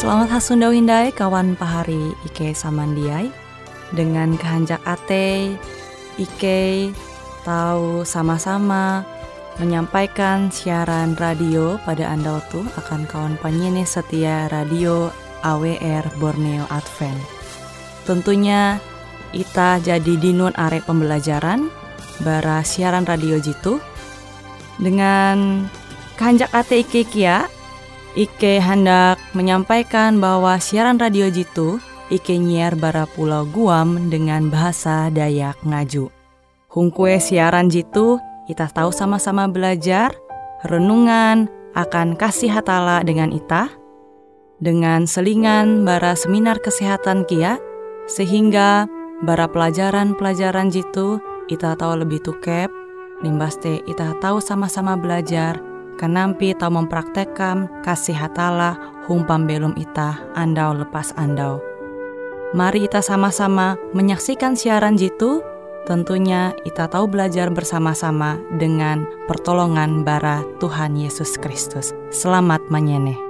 Selamat hasundau hindai kawan pahari Ike Samandiai Dengan kehanjak ate Ike tahu sama-sama menyampaikan siaran radio pada Anda waktu akan kawan penyanyi setia radio AWR Borneo Advent. Tentunya Ita jadi dinun arek pembelajaran bara siaran radio jitu dengan kehanjak ate Ike kia Ike hendak menyampaikan bahwa siaran radio Jitu Ike nyiar bara pulau Guam dengan bahasa Dayak Ngaju. Hungkue siaran Jitu, kita tahu sama-sama belajar, renungan akan kasih hatala dengan ita, dengan selingan bara seminar kesehatan kia, sehingga bara pelajaran-pelajaran Jitu kita tahu lebih tukep, limbaste kita tahu sama-sama belajar, Kenampi tau mempraktekkan kasih hatala humpam belum ita andau lepas andau. Mari kita sama-sama menyaksikan siaran jitu. Tentunya kita tahu belajar bersama-sama dengan pertolongan bara Tuhan Yesus Kristus. Selamat menyeneh.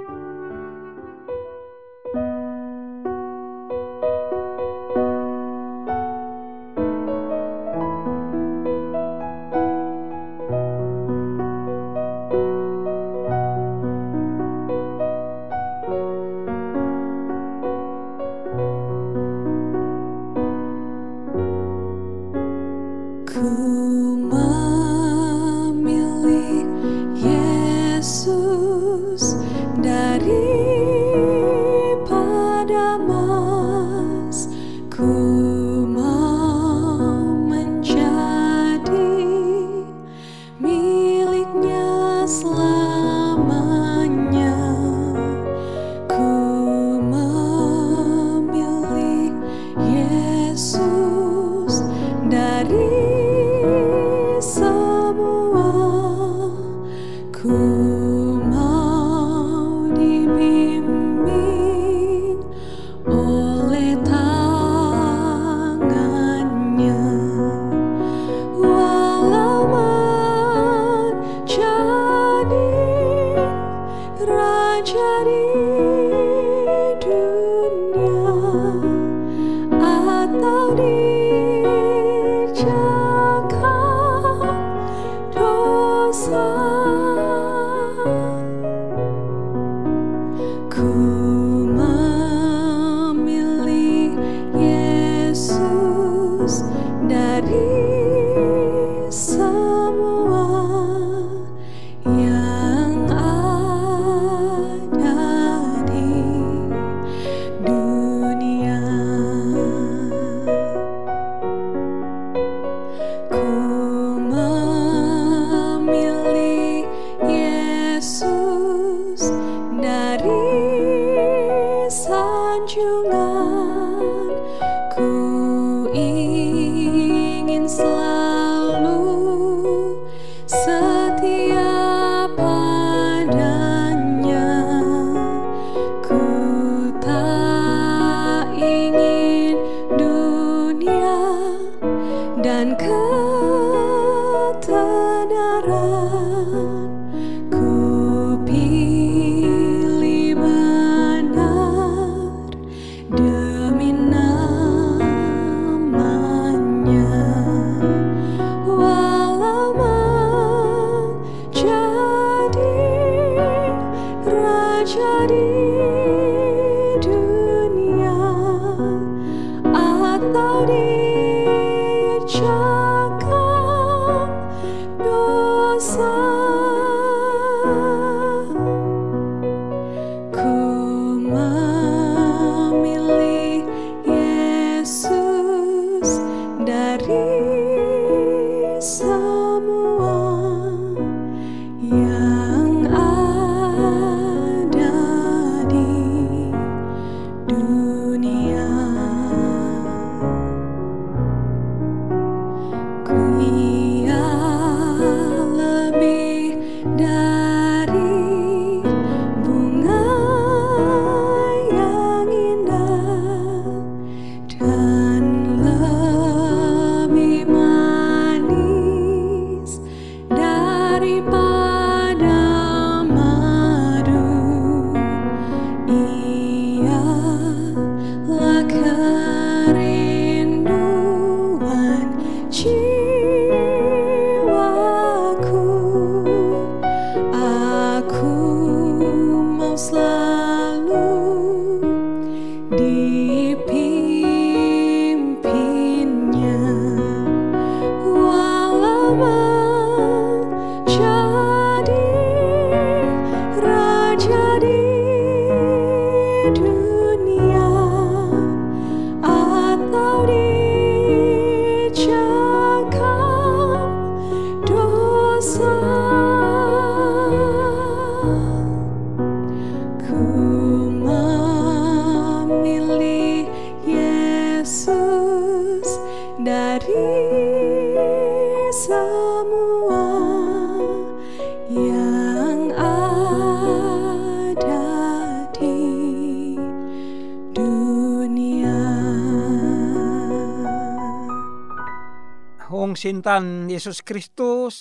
Sintan Yesus Kristus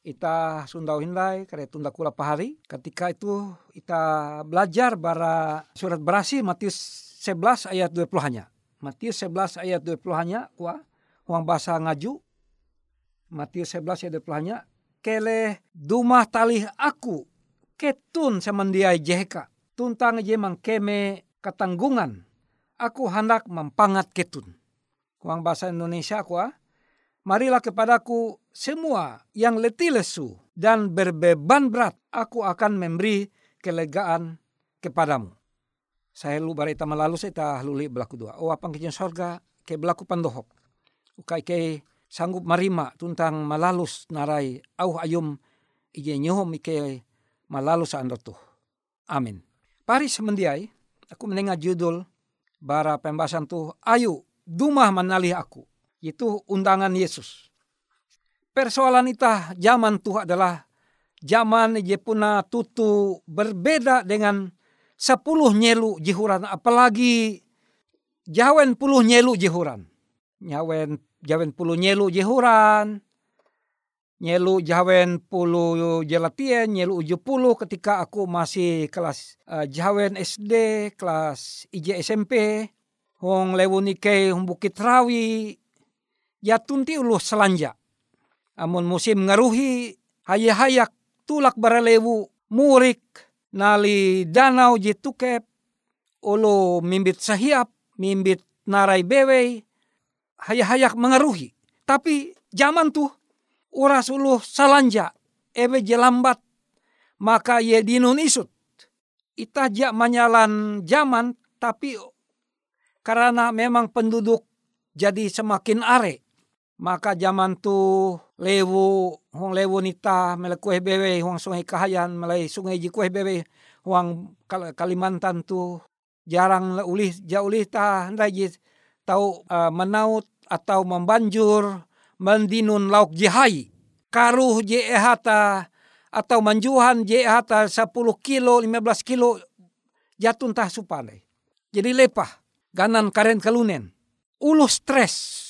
ita sundau hindai kare tunda kula pahari. Ketika itu kita belajar bara surat berasi Matius 11 ayat 20 hanya. Matius 11 ayat 20 hanya kuah huang bahasa ngaju. Matius 11 ayat 20 hanya kele dumah talih aku ketun semendiai jeheka tuntang je mangkeme ketanggungan aku hendak mempangat ketun. Uang bahasa Indonesia kuah marilah kepadaku semua yang letih lesu dan berbeban berat, aku akan memberi kelegaan kepadamu. Saya lu barita malalu saya luli belaku dua. Oh apang kijen sorga ke belaku pandohok. Ukai ke sanggup marima tuntang malalus narai au ayum ije nyohom ike malalus andotuh. Amin. Pari semendiai aku mendengar judul bara pembahasan tuh ayu dumah manalih aku. Itu undangan Yesus. Persoalan ita zaman tuh adalah zaman je puna tutu berbeda dengan sepuluh nyelu jihuran apalagi jawen puluh nyelu jihuran nyawen jawen puluh nyelu jihuran nyelu jawen puluh jelatien nyelu uju puluh ketika aku masih kelas uh, jawen SD kelas IJ SMP hong lewunike hong bukit rawi ya tunti ulu selanja. Amun musim ngaruhi hayak tulak baralewu murik nali danau jitukep olo mimbit sahiap mimbit narai bewei hayak-hayak mengaruhi. Tapi zaman tuh uras ulu salanja ebe jelambat maka ye dinun isut. Itajak manyalan zaman tapi karena memang penduduk jadi semakin are maka zaman tuh lewu hong lewu nita mele kue bewe huang sungai kahayan mele sungai ji kue bewe huang Kalimantan tu jarang ulih jauh ulih ta ndai ji tau uh, menaut atau membanjur mendinun lauk jihai karuh je ehata atau manjuhan je ehata 10 kilo 15 kilo jatun tah supane jadi lepah ganan karen kalunen. Ulu stres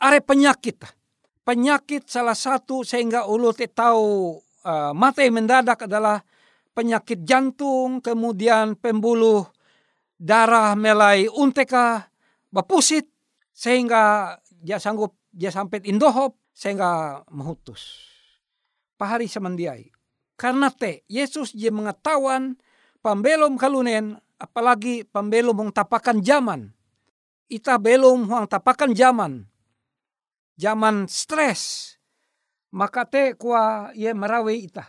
are penyakit penyakit salah satu sehingga ulu tahu uh, mati mendadak adalah penyakit jantung, kemudian pembuluh darah melai unteka, bapusit, sehingga dia sanggup dia sampai indohop sehingga memutus. Pahari semendiai. Karena te, Yesus dia mengetahuan pembelum kalunen, apalagi pembelum mong tapakan zaman. Ita belum huang tapakan zaman zaman stres. Maka te kua ye marawe ita.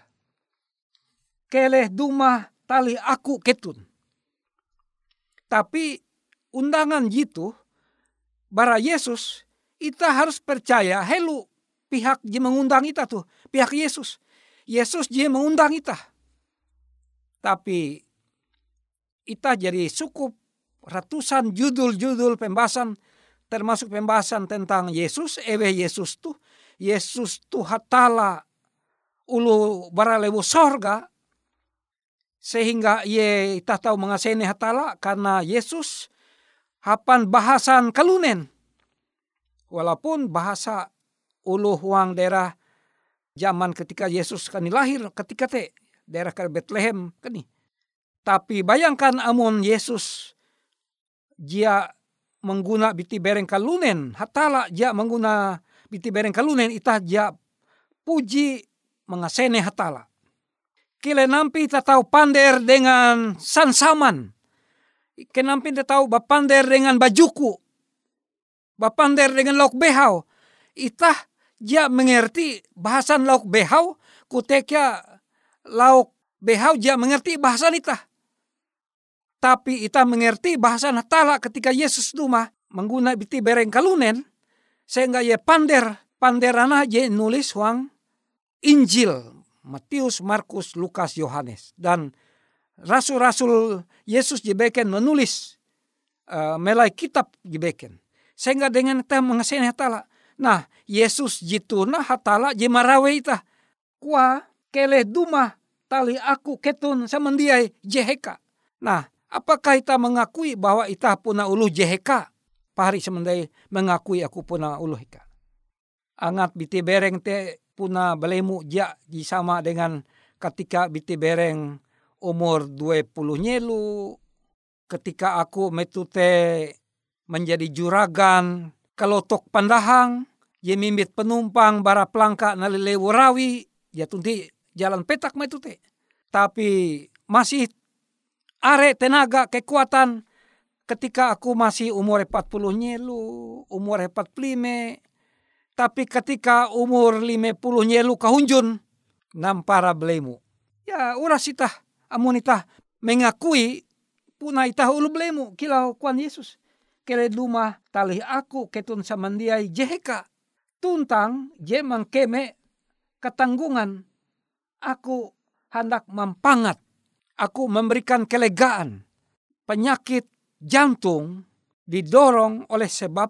Keleh duma tali aku ketun. Tapi undangan jitu bara Yesus ita harus percaya helu pihak je mengundang ita tuh pihak Yesus. Yesus je mengundang ita. Tapi ita jadi cukup ratusan judul-judul pembahasan termasuk pembahasan tentang Yesus, ewe Yesus tuh, Yesus tuh hatala ulu baralewu sorga, sehingga ye tahu mengaseni hatala karena Yesus hapan bahasan kalunen. Walaupun bahasa ulu huang daerah zaman ketika Yesus kani lahir ketika te daerah ke Bethlehem kani. Tapi bayangkan amun Yesus dia mengguna biti bereng kalunen hatala ja mengguna biti bereng kalunen ita ja puji mengasene hatala. Kile nampi ita tahu pander dengan sansaman. Kenampi ita tahu bapander dengan bajuku. Bapander dengan lauk behau. Ita ja mengerti bahasan lauk behau kutekya lauk behau ja mengerti bahasan ita. Tapi ita mengerti bahasa Natala ketika Yesus duma mengguna biti bereng kalunen sehingga ia pander panderana je nulis wang Injil Matius, Markus, Lukas, Yohanes. Dan rasul-rasul Yesus jebeken menulis uh, melai kitab jebeken sehingga dengan kita mengasih hatala nah Yesus jituna hatala jemarawe ita kuah kele duma tali aku ketun samandiai jeheka nah Apakah kita mengakui bahwa kita puna ulu JHK? Pahari semendai mengakui aku puna ulu heka. angat biti bereng te puna belemu ja sama dengan ketika biti bereng umur 20 nyelu ketika aku metute menjadi juragan kalotok pandahang ye mimbit penumpang bara pelangka nalelewu rawi ya tunti jalan petak metute tapi masih are tenaga kekuatan ketika aku masih umur 40 nyelu, umur 45, tapi ketika umur 50 nyelu kahunjun, nampara belemu. Ya uras itah amunita mengakui puna itah ulu belemu kilau kuan Yesus. Kele luma tali aku ketun samandiai jeheka. Tuntang je mangkeme ketanggungan. Aku hendak mempangat. Aku memberikan kelegaan. Penyakit jantung didorong oleh sebab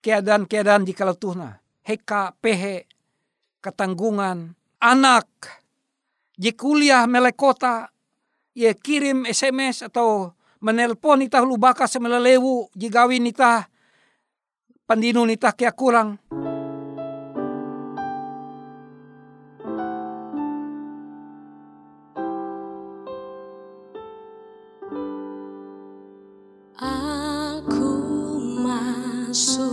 keadaan-keadaan di kalau tuhna. Heka, pehe, ketanggungan, anak, di kuliah melekota, ye kirim SMS atau menelpon itah lubaka semelelewu jigawin itah pandinu nita kia kurang. so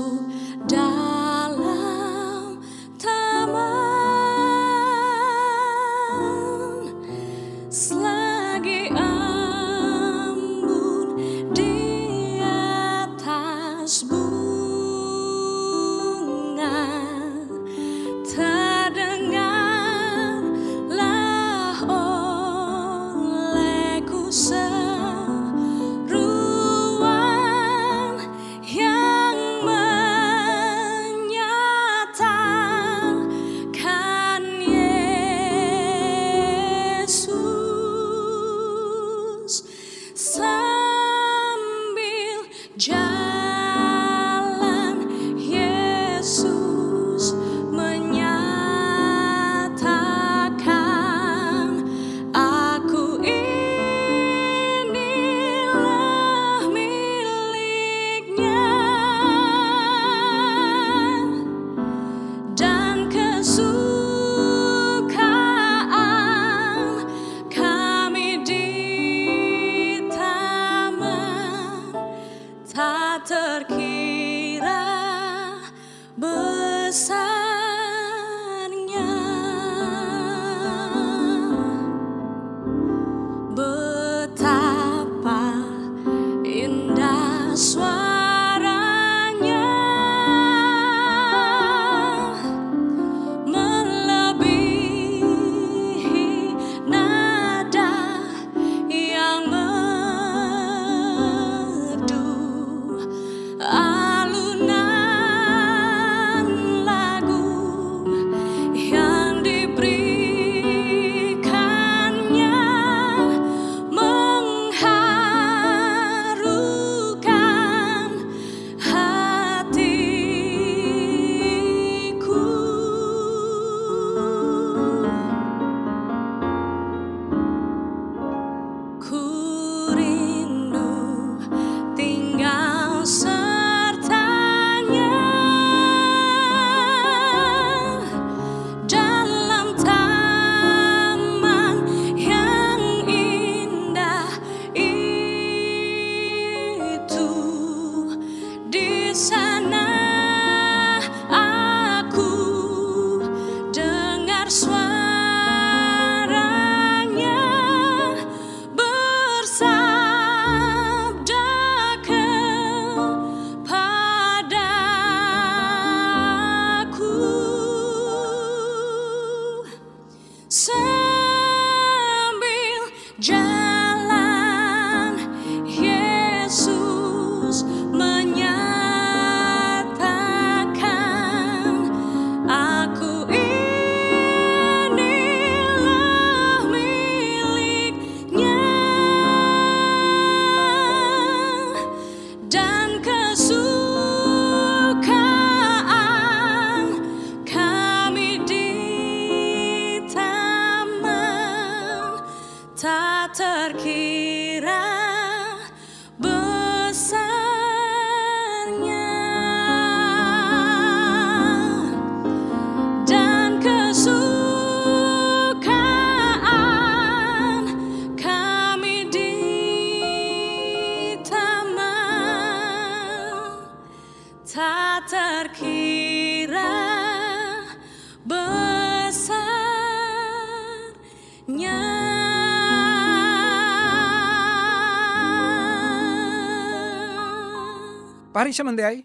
Pari semendiai.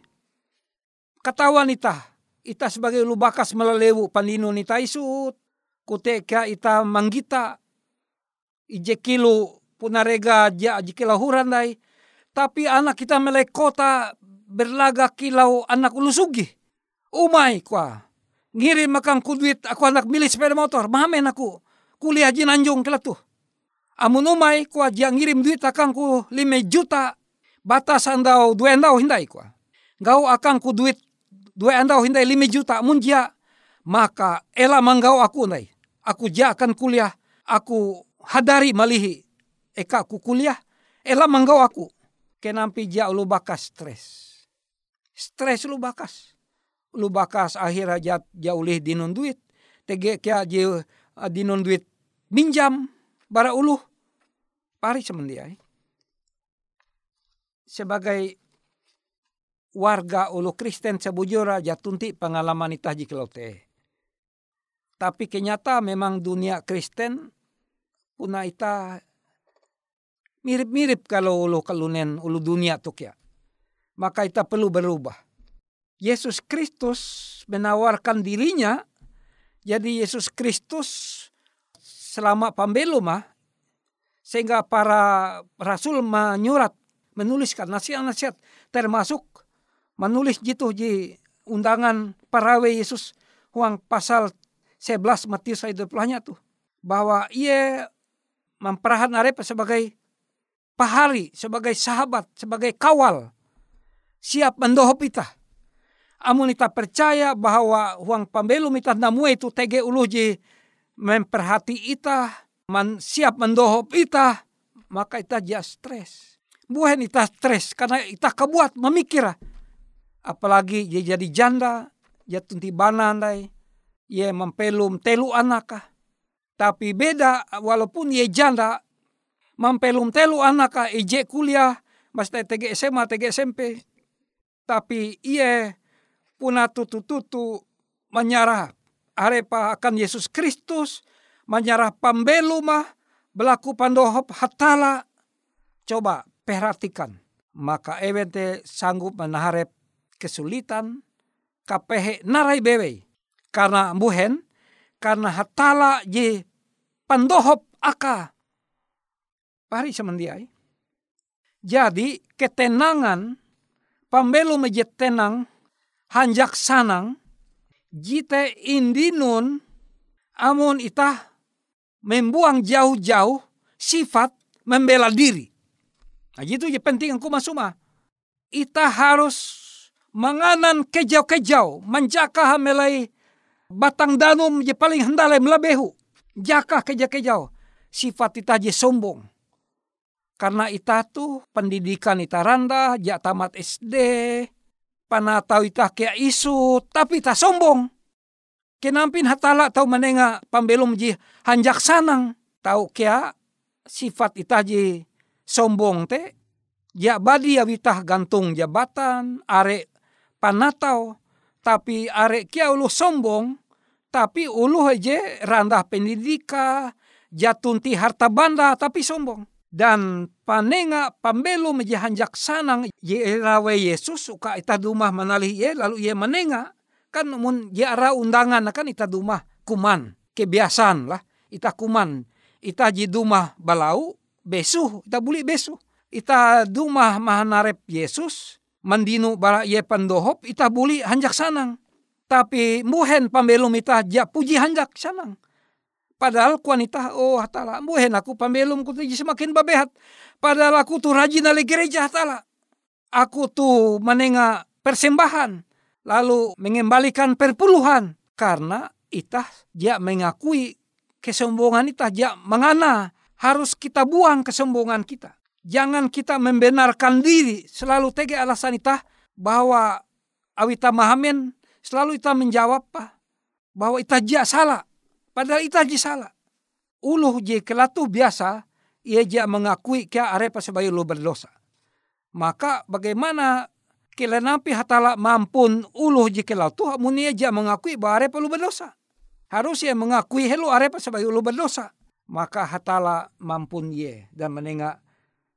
Katawan ita. Ita sebagai ulu bakas melelewu pandino nita isut. Kuteka ita manggita. Ije kilo punarega ja jikila huran dai. Tapi anak kita melek kota berlaga kilau anak ulu sugi. Umai kwa. Ngirim makang ku duit aku anak milik sepeda motor. Mahamen aku. Kuliah jinanjung kela tuh. Amun umai kwa dia ngirim duit akang ku juta. Batas andau dua andau hindai kwa. Gau akang ku duit dua andau hindai lima juta. Mun dia maka ela manggau aku nai. Aku ja akan kuliah. Aku hadari malihi. Eka aku kuliah. Ela manggau aku. Kenampi ja ulu bakas stres. Stres ulu bakas. Ulu bakas akhir aja jaulih dinun duit. Tege kia je dinun duit minjam bara ulu. Pari semendiai. Sebagai warga ulu Kristen sebujura jatunti pengalaman itah jikelote. Tapi kenyata memang dunia Kristen puna ita mirip-mirip kalau ulu kalunen ulu dunia tuh ya. Maka ita perlu berubah. Yesus Kristus menawarkan dirinya jadi Yesus Kristus selama pambelum sehingga para rasul menyurat menuliskan nasihat-nasihat termasuk menulis gitu di undangan parawe Yesus uang pasal 11 Matius ayat 20 tuh bahwa ia memperahan arepa sebagai pahari, sebagai sahabat, sebagai kawal siap mendohop kita. Amun kita percaya bahwa uang pambelum kita namu itu tege uluji memperhati ita, man, siap mendohop ita, maka ita dia stres. Bukan ita stres karena ita kebuat memikir. Apalagi dia jadi janda, dia tunti banan dai, ia mempelum telu anak Tapi beda walaupun ia janda, mempelum telu anak ije kuliah, mesti TG SMA, TG SMP. Tapi ia puna tutu-tutu menyerah arepa akan Yesus Kristus, menyerah pambeluma, berlaku pandohop hatala. Coba perhatikan. Maka ewente sanggup menaharep kesulitan, kapehe narai bewe. Karena buhen, karena hatala je pandohop aka. Pari semendiai. Jadi ketenangan pambelu mejet tenang hanjak sanang jite indinun amun itah membuang jauh-jauh sifat membela diri. Nah, itu je penting aku masuma. Ita harus manganan kejau-kejau, menjaka hamelai batang danum je paling hendalai melabehu. Jaka kejau-kejau. Sifat ita je sombong. Karena ita tuh pendidikan ita randa, jak tamat SD, panatau ita kia isu, tapi ita sombong. Kenampin hatala tau menenga pambelum ji hanjak sanang. Tau kia sifat ita ji sombong te. Ya badi awitah gantung jabatan, are panatau. Tapi are kia ulu sombong, tapi ulu aja randah pendidikan, jatunti harta banda, tapi sombong dan panenga pambelu meje hanjak sanang ye rawe Yesus suka ita dumah manalih ye lalu ye menenga kan mun ye ara undangan kan ita dumah kuman kebiasaan lah ita kuman ita ji dumah balau besu ita buli besu ita dumah mahanarep Yesus mandinu bara ye pandohop ita buli hanjak sanang tapi muhen pambelum ita ja puji hanjak sanang Padahal wanita oh hatala buhen aku pambelum ku semakin babehat. Padahal aku tuh rajin dari gereja hatala. Aku tuh menenga persembahan. Lalu mengembalikan perpuluhan. Karena itah dia mengakui kesombongan itah dia mengana. Harus kita buang kesombongan kita. Jangan kita membenarkan diri. Selalu tege alasan itah bahwa awita mahamen selalu itah menjawab pak bahwa itah dia salah Padahal itu aja salah. Uluh je kelatu biasa, ia je mengakui kia arepa sebagai lu berdosa. Maka bagaimana kilenapi hatala mampun uluh je kelatu, ia je mengakui bahwa arepa lu berdosa. Harus ia mengakui helu arepa sebagai lu berdosa. Maka hatala mampun ye dan menengah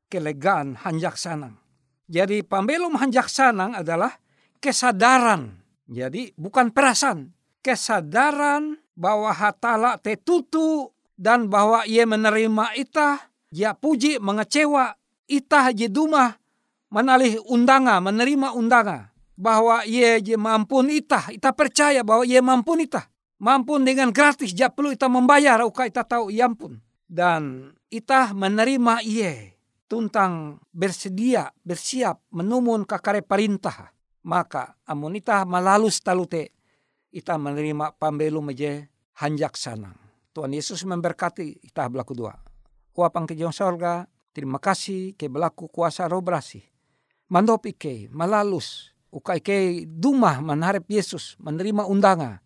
kelegaan hanjak sanang. Jadi pambelum hanjaksanang adalah kesadaran. Jadi bukan perasaan. Kesadaran bahwa hatala tetutu dan bahwa ia menerima ita, ia puji mengecewa ita haji duma menalih undanga, menerima undanga bahwa ia mampun ita, ita percaya bahwa ia mampun ita. Mampun dengan gratis, ja perlu ita membayar, uka ita tahu iampun. Dan ita menerima ia tuntang bersedia, bersiap menumun kakare perintah. Maka amun ita malalus talute, ita menerima pambelu meje hanjak sanang. Tuhan Yesus memberkati ita belaku dua. Kuapang kejong sorga, terima kasih ke belaku kuasa roh berasih. Mandop ike, malalus, uka ike dumah menharap Yesus, menerima undangan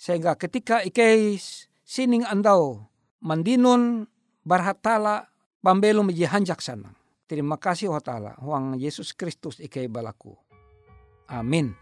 sehingga ketika ike sining andau mandinun barhatala pambelu meji hanjak sana. Terima kasih wa ta'ala. Huang Yesus Kristus ike balaku. Amin.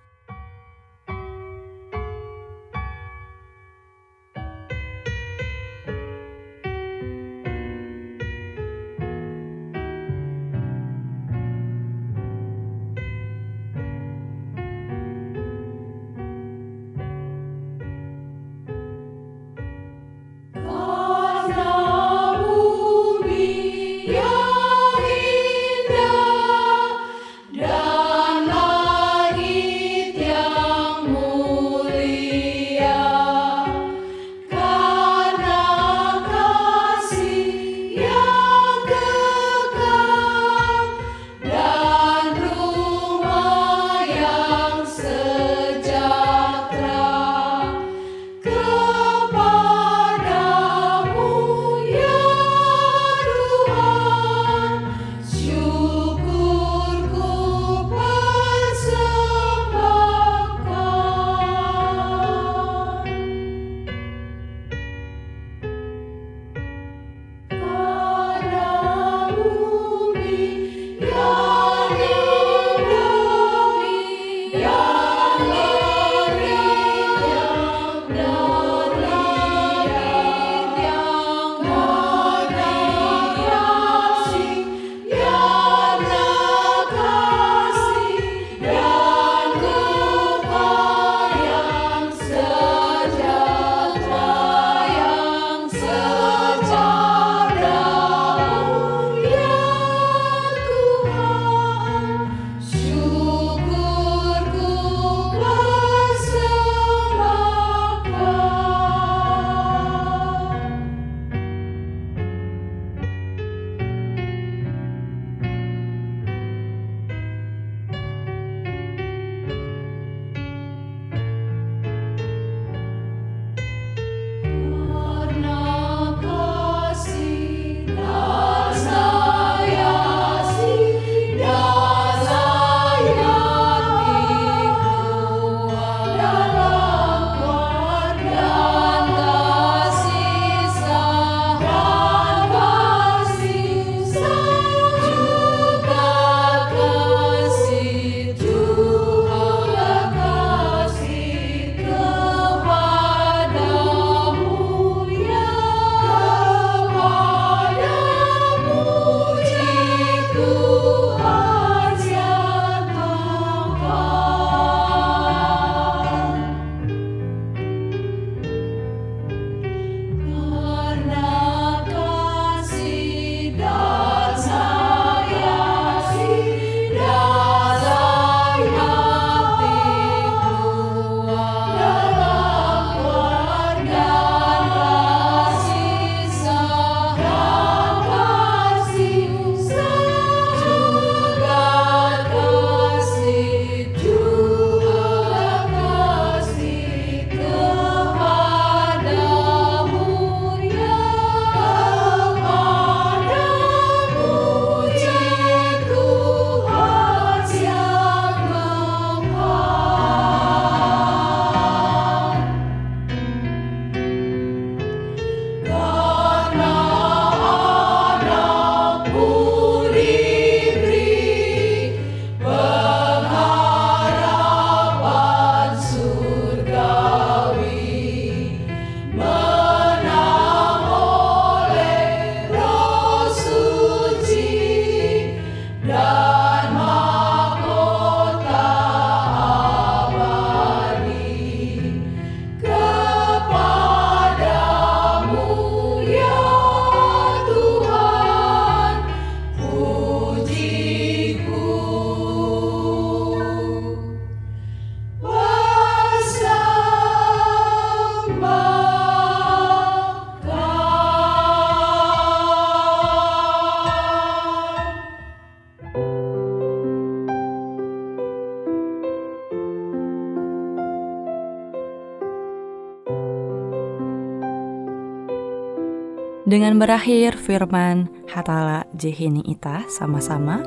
Dengan berakhir firman hatala jehini ita sama-sama,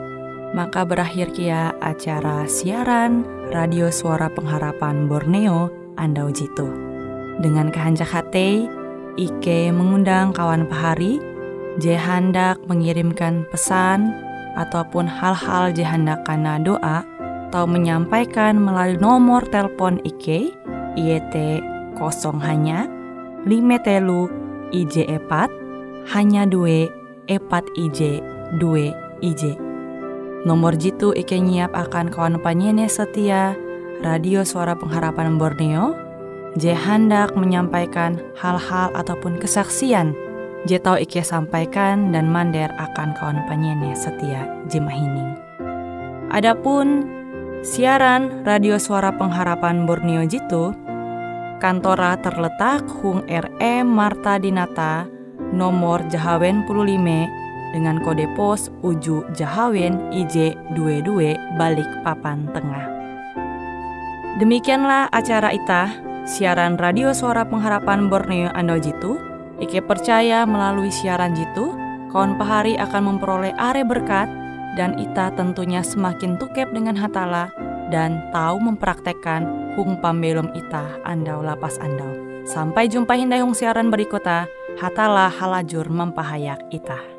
maka berakhir kia acara siaran Radio Suara Pengharapan Borneo Andau Jitu. Dengan kehanjak hati, Ike mengundang kawan pahari, je hendak mengirimkan pesan ataupun hal-hal je hendak karena doa atau menyampaikan melalui nomor telepon Ike IET kosong hanya 5 telu IJ epat hanya dua epat IJ dua IJ. Nomor jitu Ike nyiap akan kawan panyene setia Radio Suara Pengharapan Borneo Je hendak menyampaikan hal-hal ataupun kesaksian Je tau Ike sampaikan dan mander akan kawan panyene setia Jimahining. Adapun siaran Radio Suara Pengharapan Borneo Jitu kantora terletak Hung RE Marta Dinata nomor Jahawen 15 dengan kode pos Uju Jahawen IJ 22 balik papan tengah. Demikianlah acara ita, siaran radio suara pengharapan Borneo Ando Jitu. Ike percaya melalui siaran Jitu, kawan pahari akan memperoleh are berkat dan ita tentunya semakin tukep dengan hatala dan tahu mempraktekkan hung pambelum ita andau lapas andau. Sampai jumpa hindai hung siaran berikutnya, hatalah halajur mempahayak ita.